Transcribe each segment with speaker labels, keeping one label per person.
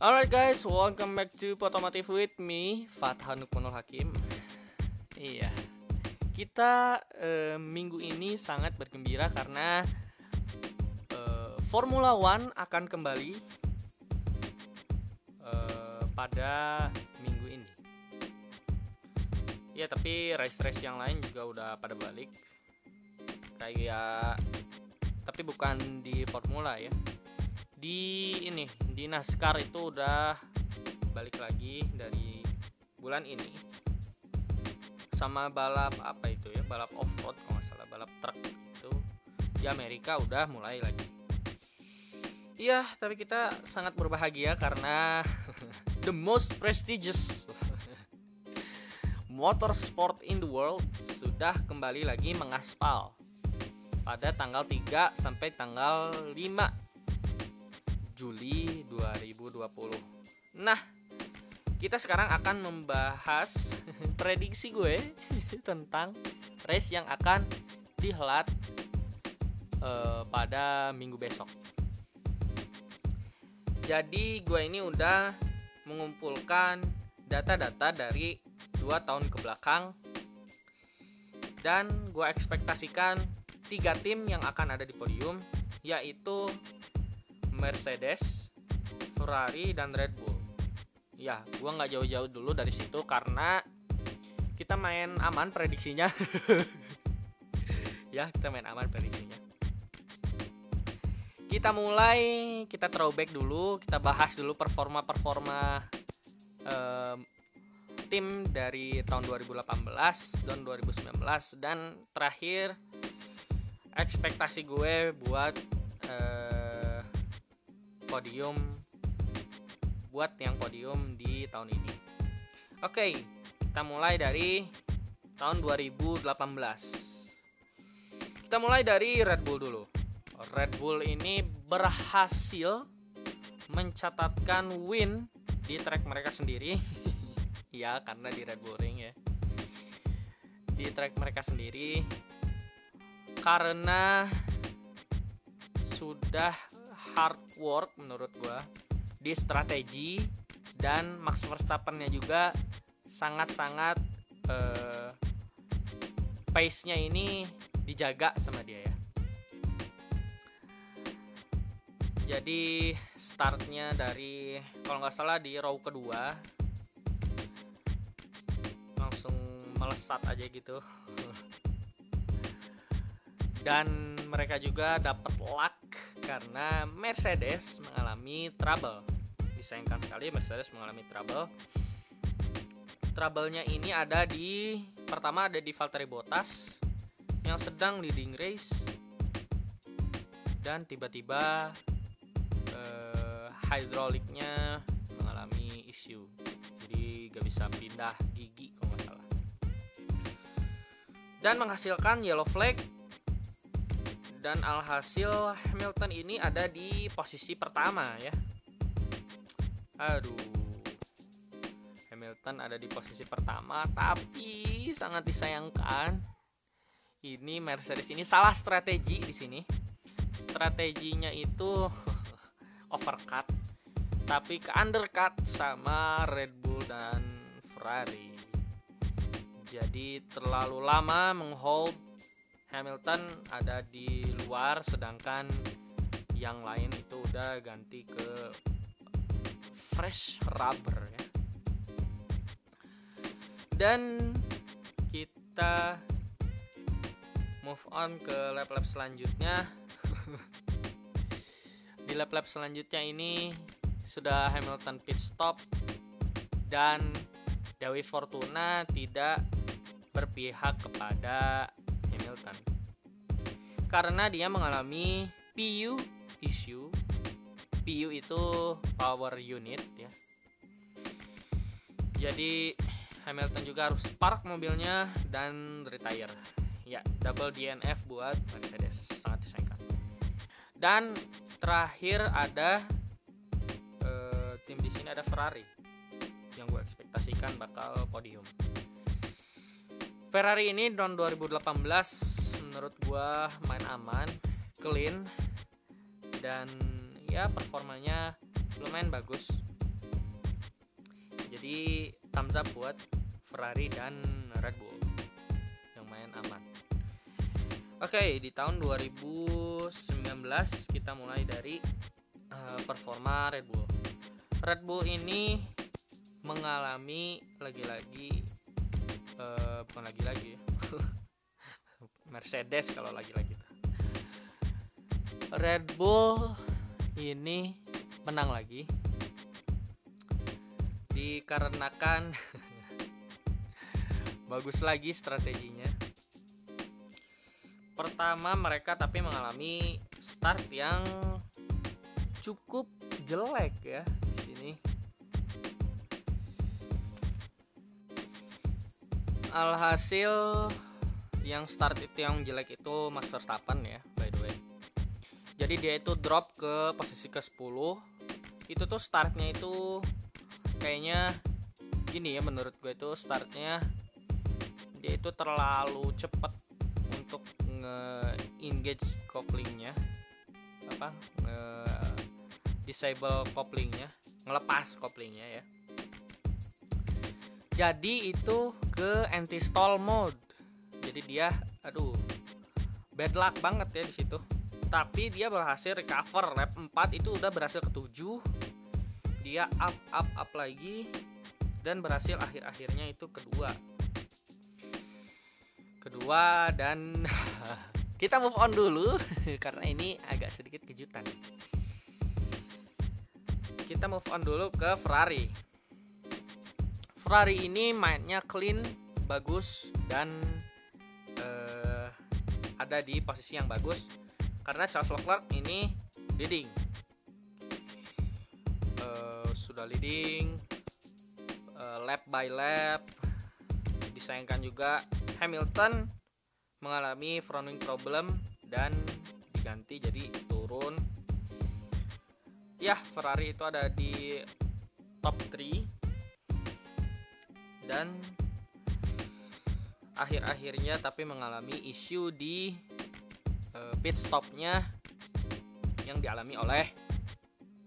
Speaker 1: Alright guys, welcome back to Potomotive with me, Fathan Nukmanul Hakim. Iya, kita eh, minggu ini sangat bergembira karena eh, Formula One akan kembali eh, pada minggu ini. Ya, tapi race-race yang lain juga udah pada balik. Kayak, tapi bukan di Formula ya di ini di NASCAR itu udah balik lagi dari bulan ini. Sama balap apa itu ya? Balap off road kalau nggak salah balap truk itu. Di Amerika udah mulai lagi. Iya tapi kita sangat berbahagia karena the most prestigious motorsport in the world sudah kembali lagi mengaspal. Pada tanggal 3 sampai tanggal 5 Juli 2020. Nah, kita sekarang akan membahas prediksi gue tentang race yang akan dihelat uh, pada minggu besok. Jadi gue ini udah mengumpulkan data-data dari dua tahun ke belakang dan gue ekspektasikan tiga tim yang akan ada di podium yaitu Mercedes, Ferrari, dan Red Bull. Ya, gua nggak jauh-jauh dulu dari situ karena kita main aman prediksinya. ya, kita main aman prediksinya. Kita mulai, kita throwback dulu, kita bahas dulu performa-performa um, tim dari tahun 2018 dan 2019 dan terakhir ekspektasi gue buat podium buat yang podium di tahun ini. Oke, kita mulai dari tahun 2018. Kita mulai dari Red Bull dulu. Red Bull ini berhasil mencatatkan win di track mereka sendiri. ya, karena di Red Bull Ring ya. Di track mereka sendiri karena sudah hard work menurut gue di strategi dan Max Verstappen-nya juga sangat-sangat uh, pace-nya ini dijaga sama dia ya. Jadi startnya dari kalau nggak salah di row kedua langsung melesat aja gitu. Dan mereka juga dapat luck karena Mercedes mengalami trouble. Disayangkan sekali Mercedes mengalami trouble. Trouble-nya ini ada di pertama ada di Valtteri Bottas yang sedang leading race dan tiba-tiba eh, hidroliknya mengalami issue. Jadi gak bisa pindah gigi kalau nggak salah. Dan menghasilkan yellow flag dan alhasil Hamilton ini ada di posisi pertama ya. Aduh. Hamilton ada di posisi pertama tapi sangat disayangkan. Ini Mercedes ini salah strategi di sini. Strateginya itu overcut tapi ke undercut sama Red Bull dan Ferrari. Jadi terlalu lama menghold Hamilton ada di luar sedangkan yang lain itu udah ganti ke fresh rubber ya. Dan kita move on ke lap-lap selanjutnya. Di lap-lap selanjutnya ini sudah Hamilton pit stop dan Dewi Fortuna tidak berpihak kepada Hamilton karena dia mengalami PU issue. PU itu power unit ya. Jadi Hamilton juga harus park mobilnya dan retire. Ya double DNF buat Mercedes. Sangat disayangkan. Dan terakhir ada uh, tim di sini ada Ferrari yang gue ekspektasikan bakal podium Ferrari ini tahun 2018 menurut gua main aman, clean dan ya performanya lumayan bagus. Jadi thumbs up buat Ferrari dan Red Bull yang main aman. Oke di tahun 2019 kita mulai dari uh, performa Red Bull. Red Bull ini mengalami lagi-lagi uh, bukan lagi-lagi. Mercedes kalau lagi-lagi. Red Bull ini menang lagi. Dikarenakan bagus lagi strateginya. Pertama mereka tapi mengalami start yang cukup jelek ya alhasil yang start itu yang jelek itu Max Verstappen ya by the way. Jadi dia itu drop ke posisi ke 10 itu tuh startnya itu kayaknya gini ya menurut gue itu startnya dia itu terlalu cepat untuk nge-engage couplingnya apa? Nge disable couplingnya ngelepas couplingnya ya jadi itu ke anti stall mode. Jadi dia aduh bad luck banget ya di situ. Tapi dia berhasil recover lap 4 itu udah berhasil ke 7 dia up up up lagi dan berhasil akhir-akhirnya itu kedua. Kedua dan kita move on dulu karena ini agak sedikit kejutan. Kita move on dulu ke Ferrari Ferrari ini mainnya clean bagus dan uh, ada di posisi yang bagus karena Charles Leclerc ini leading. Uh, sudah leading uh, lap by lap disayangkan juga Hamilton mengalami front wing problem dan diganti jadi turun. Ya Ferrari itu ada di top 3 dan akhir-akhirnya tapi mengalami isu di uh, pit stopnya yang dialami oleh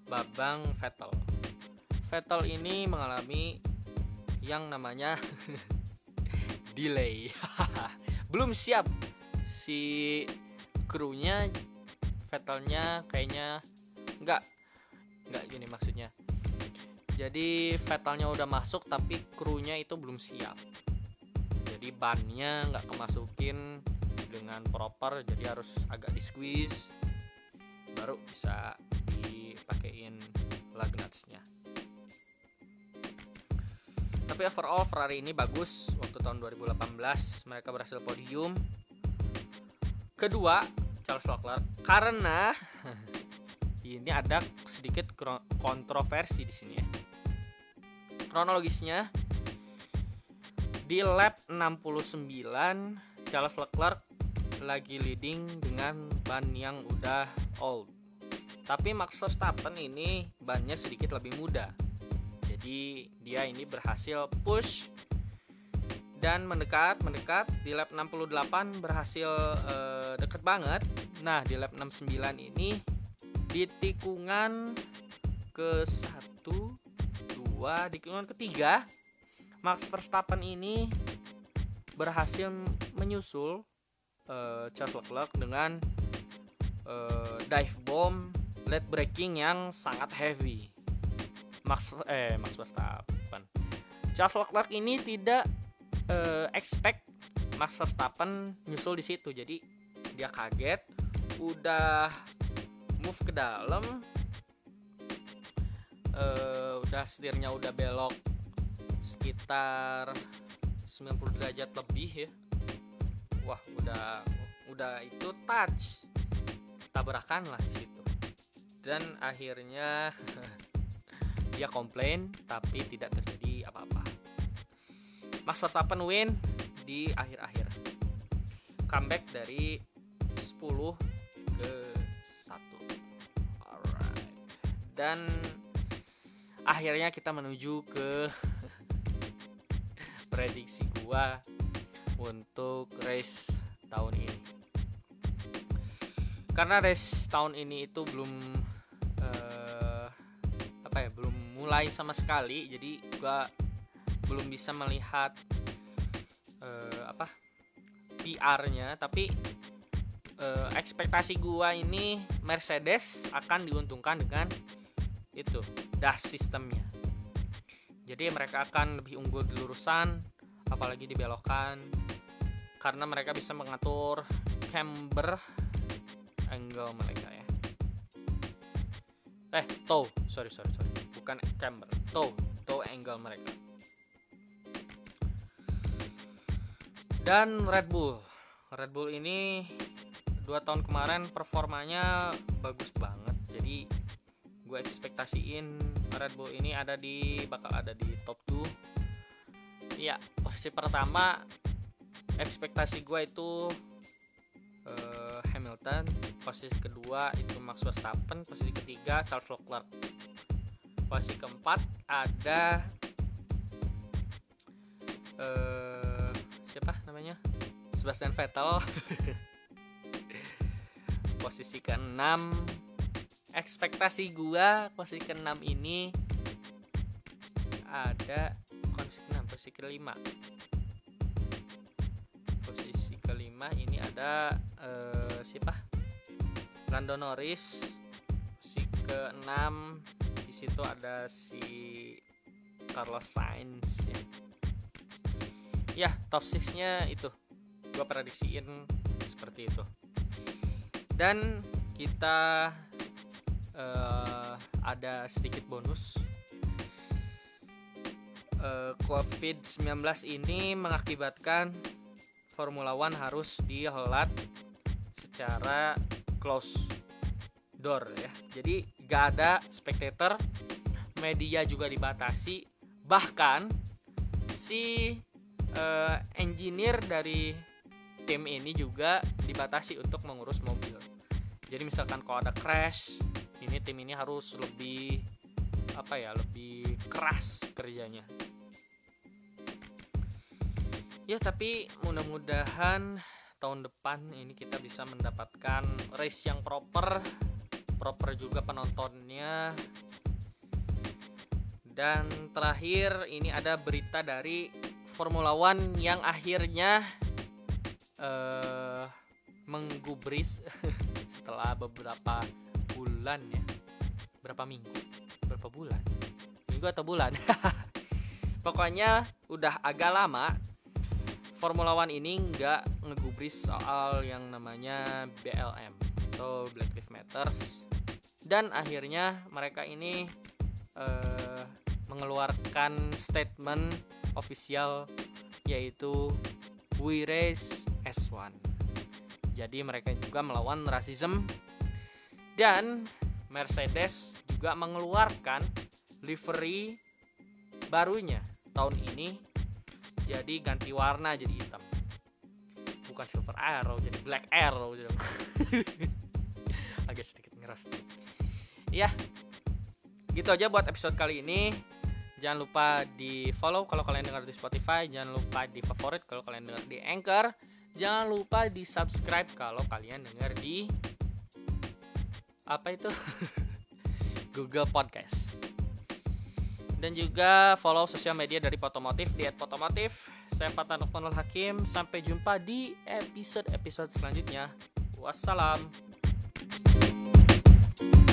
Speaker 1: Babang Vettel. Vettel ini mengalami yang namanya delay. Belum siap si krunya Vettelnya kayaknya enggak enggak gini maksudnya. Jadi Vettelnya udah masuk tapi krunya itu belum siap. Jadi bannya nggak kemasukin dengan proper jadi harus agak di squeeze baru bisa dipakein lug nutsnya. Tapi overall Ferrari ini bagus waktu tahun 2018 mereka berhasil podium. Kedua Charles Leclerc karena ini ada sedikit kontroversi di sini ya kronologisnya di lap 69 Charles Leclerc lagi leading dengan ban yang udah old. Tapi Max Verstappen ini bannya sedikit lebih muda. Jadi dia ini berhasil push dan mendekat mendekat di lap 68 berhasil uh, deket banget. Nah, di lap 69 ini di tikungan ke 1 2 di tikungan ketiga Max Verstappen ini berhasil menyusul uh, Charles Leclerc dengan uh, dive bomb late braking yang sangat heavy. Max eh Max Verstappen. Charles Leclerc ini tidak uh, expect Max Verstappen nyusul di situ. Jadi dia kaget, udah move ke dalam, uh, udah setirnya udah belok sekitar 90 derajat lebih ya. Wah udah udah itu touch. Tabrakan lah di situ. Dan akhirnya dia komplain tapi tidak terjadi apa-apa. Max Verstappen win di akhir-akhir. Comeback dari 10 ke 1 alright. Dan akhirnya kita menuju ke prediksi gua untuk race tahun ini. Karena race tahun ini itu belum uh, apa ya belum mulai sama sekali jadi gua belum bisa melihat uh, apa PR-nya tapi uh, ekspektasi gua ini Mercedes akan diuntungkan dengan itu DAS sistemnya. Jadi mereka akan lebih unggul di lurusan apalagi di belokan karena mereka bisa mengatur camber angle mereka ya. Eh toe. Sorry sorry sorry. Bukan camber toe. Toe angle mereka. Dan Red Bull. Red Bull ini dua tahun kemarin performanya bagus banget. Jadi gue ekspektasiin Red Bull ini ada di bakal ada di top 2 ya posisi pertama ekspektasi gue itu uh, Hamilton. Posisi kedua itu Max Verstappen. Posisi ketiga Charles Leclerc. Posisi keempat ada uh, siapa namanya? Sebastian Vettel. Posisi ke-6 ekspektasi gua posisi ke-6 ini ada posisi ke-6 posisi ke-5 posisi ke-5 ini ada uh, siapa? Lando Norris. Posisi ke-6 di situ ada si Carlos Sainz ya. Ya top 6 nya itu. Gue prediksiin seperti itu. Dan kita uh, ada sedikit bonus. Uh, eh, COVID-19 ini mengakibatkan Formula One harus dihelat secara close door ya. Jadi gak ada spectator media juga dibatasi. Bahkan si uh, engineer dari tim ini juga dibatasi untuk mengurus mobil. Jadi misalkan kalau ada crash, ini tim ini harus lebih apa ya, lebih keras kerjanya. Ya, tapi mudah-mudahan tahun depan ini kita bisa mendapatkan race yang proper, proper juga penontonnya. Dan terakhir ini ada berita dari Formula One yang akhirnya uh, menggubris setelah beberapa bulan ya? Berapa minggu? Berapa bulan? Minggu atau bulan? Pokoknya udah agak lama Formula One ini nggak ngegubris soal yang namanya BLM atau Black Lives Matters. Dan akhirnya mereka ini uh, mengeluarkan statement official yaitu We Race S1. Jadi mereka juga melawan rasisme dan Mercedes juga mengeluarkan livery barunya tahun ini. Jadi ganti warna jadi hitam. Bukan silver arrow jadi black arrow agak sedikit ngeras ya gitu aja buat episode kali ini. Jangan lupa di follow kalau kalian dengar di Spotify. Jangan lupa di favorit kalau kalian dengar di Anchor. Jangan lupa di subscribe kalau kalian dengar di apa itu Google Podcast dan juga follow sosial media dari Potomotif di @potomotif. Saya Fatan Nurul Hakim. Sampai jumpa di episode-episode selanjutnya. Wassalam. thank you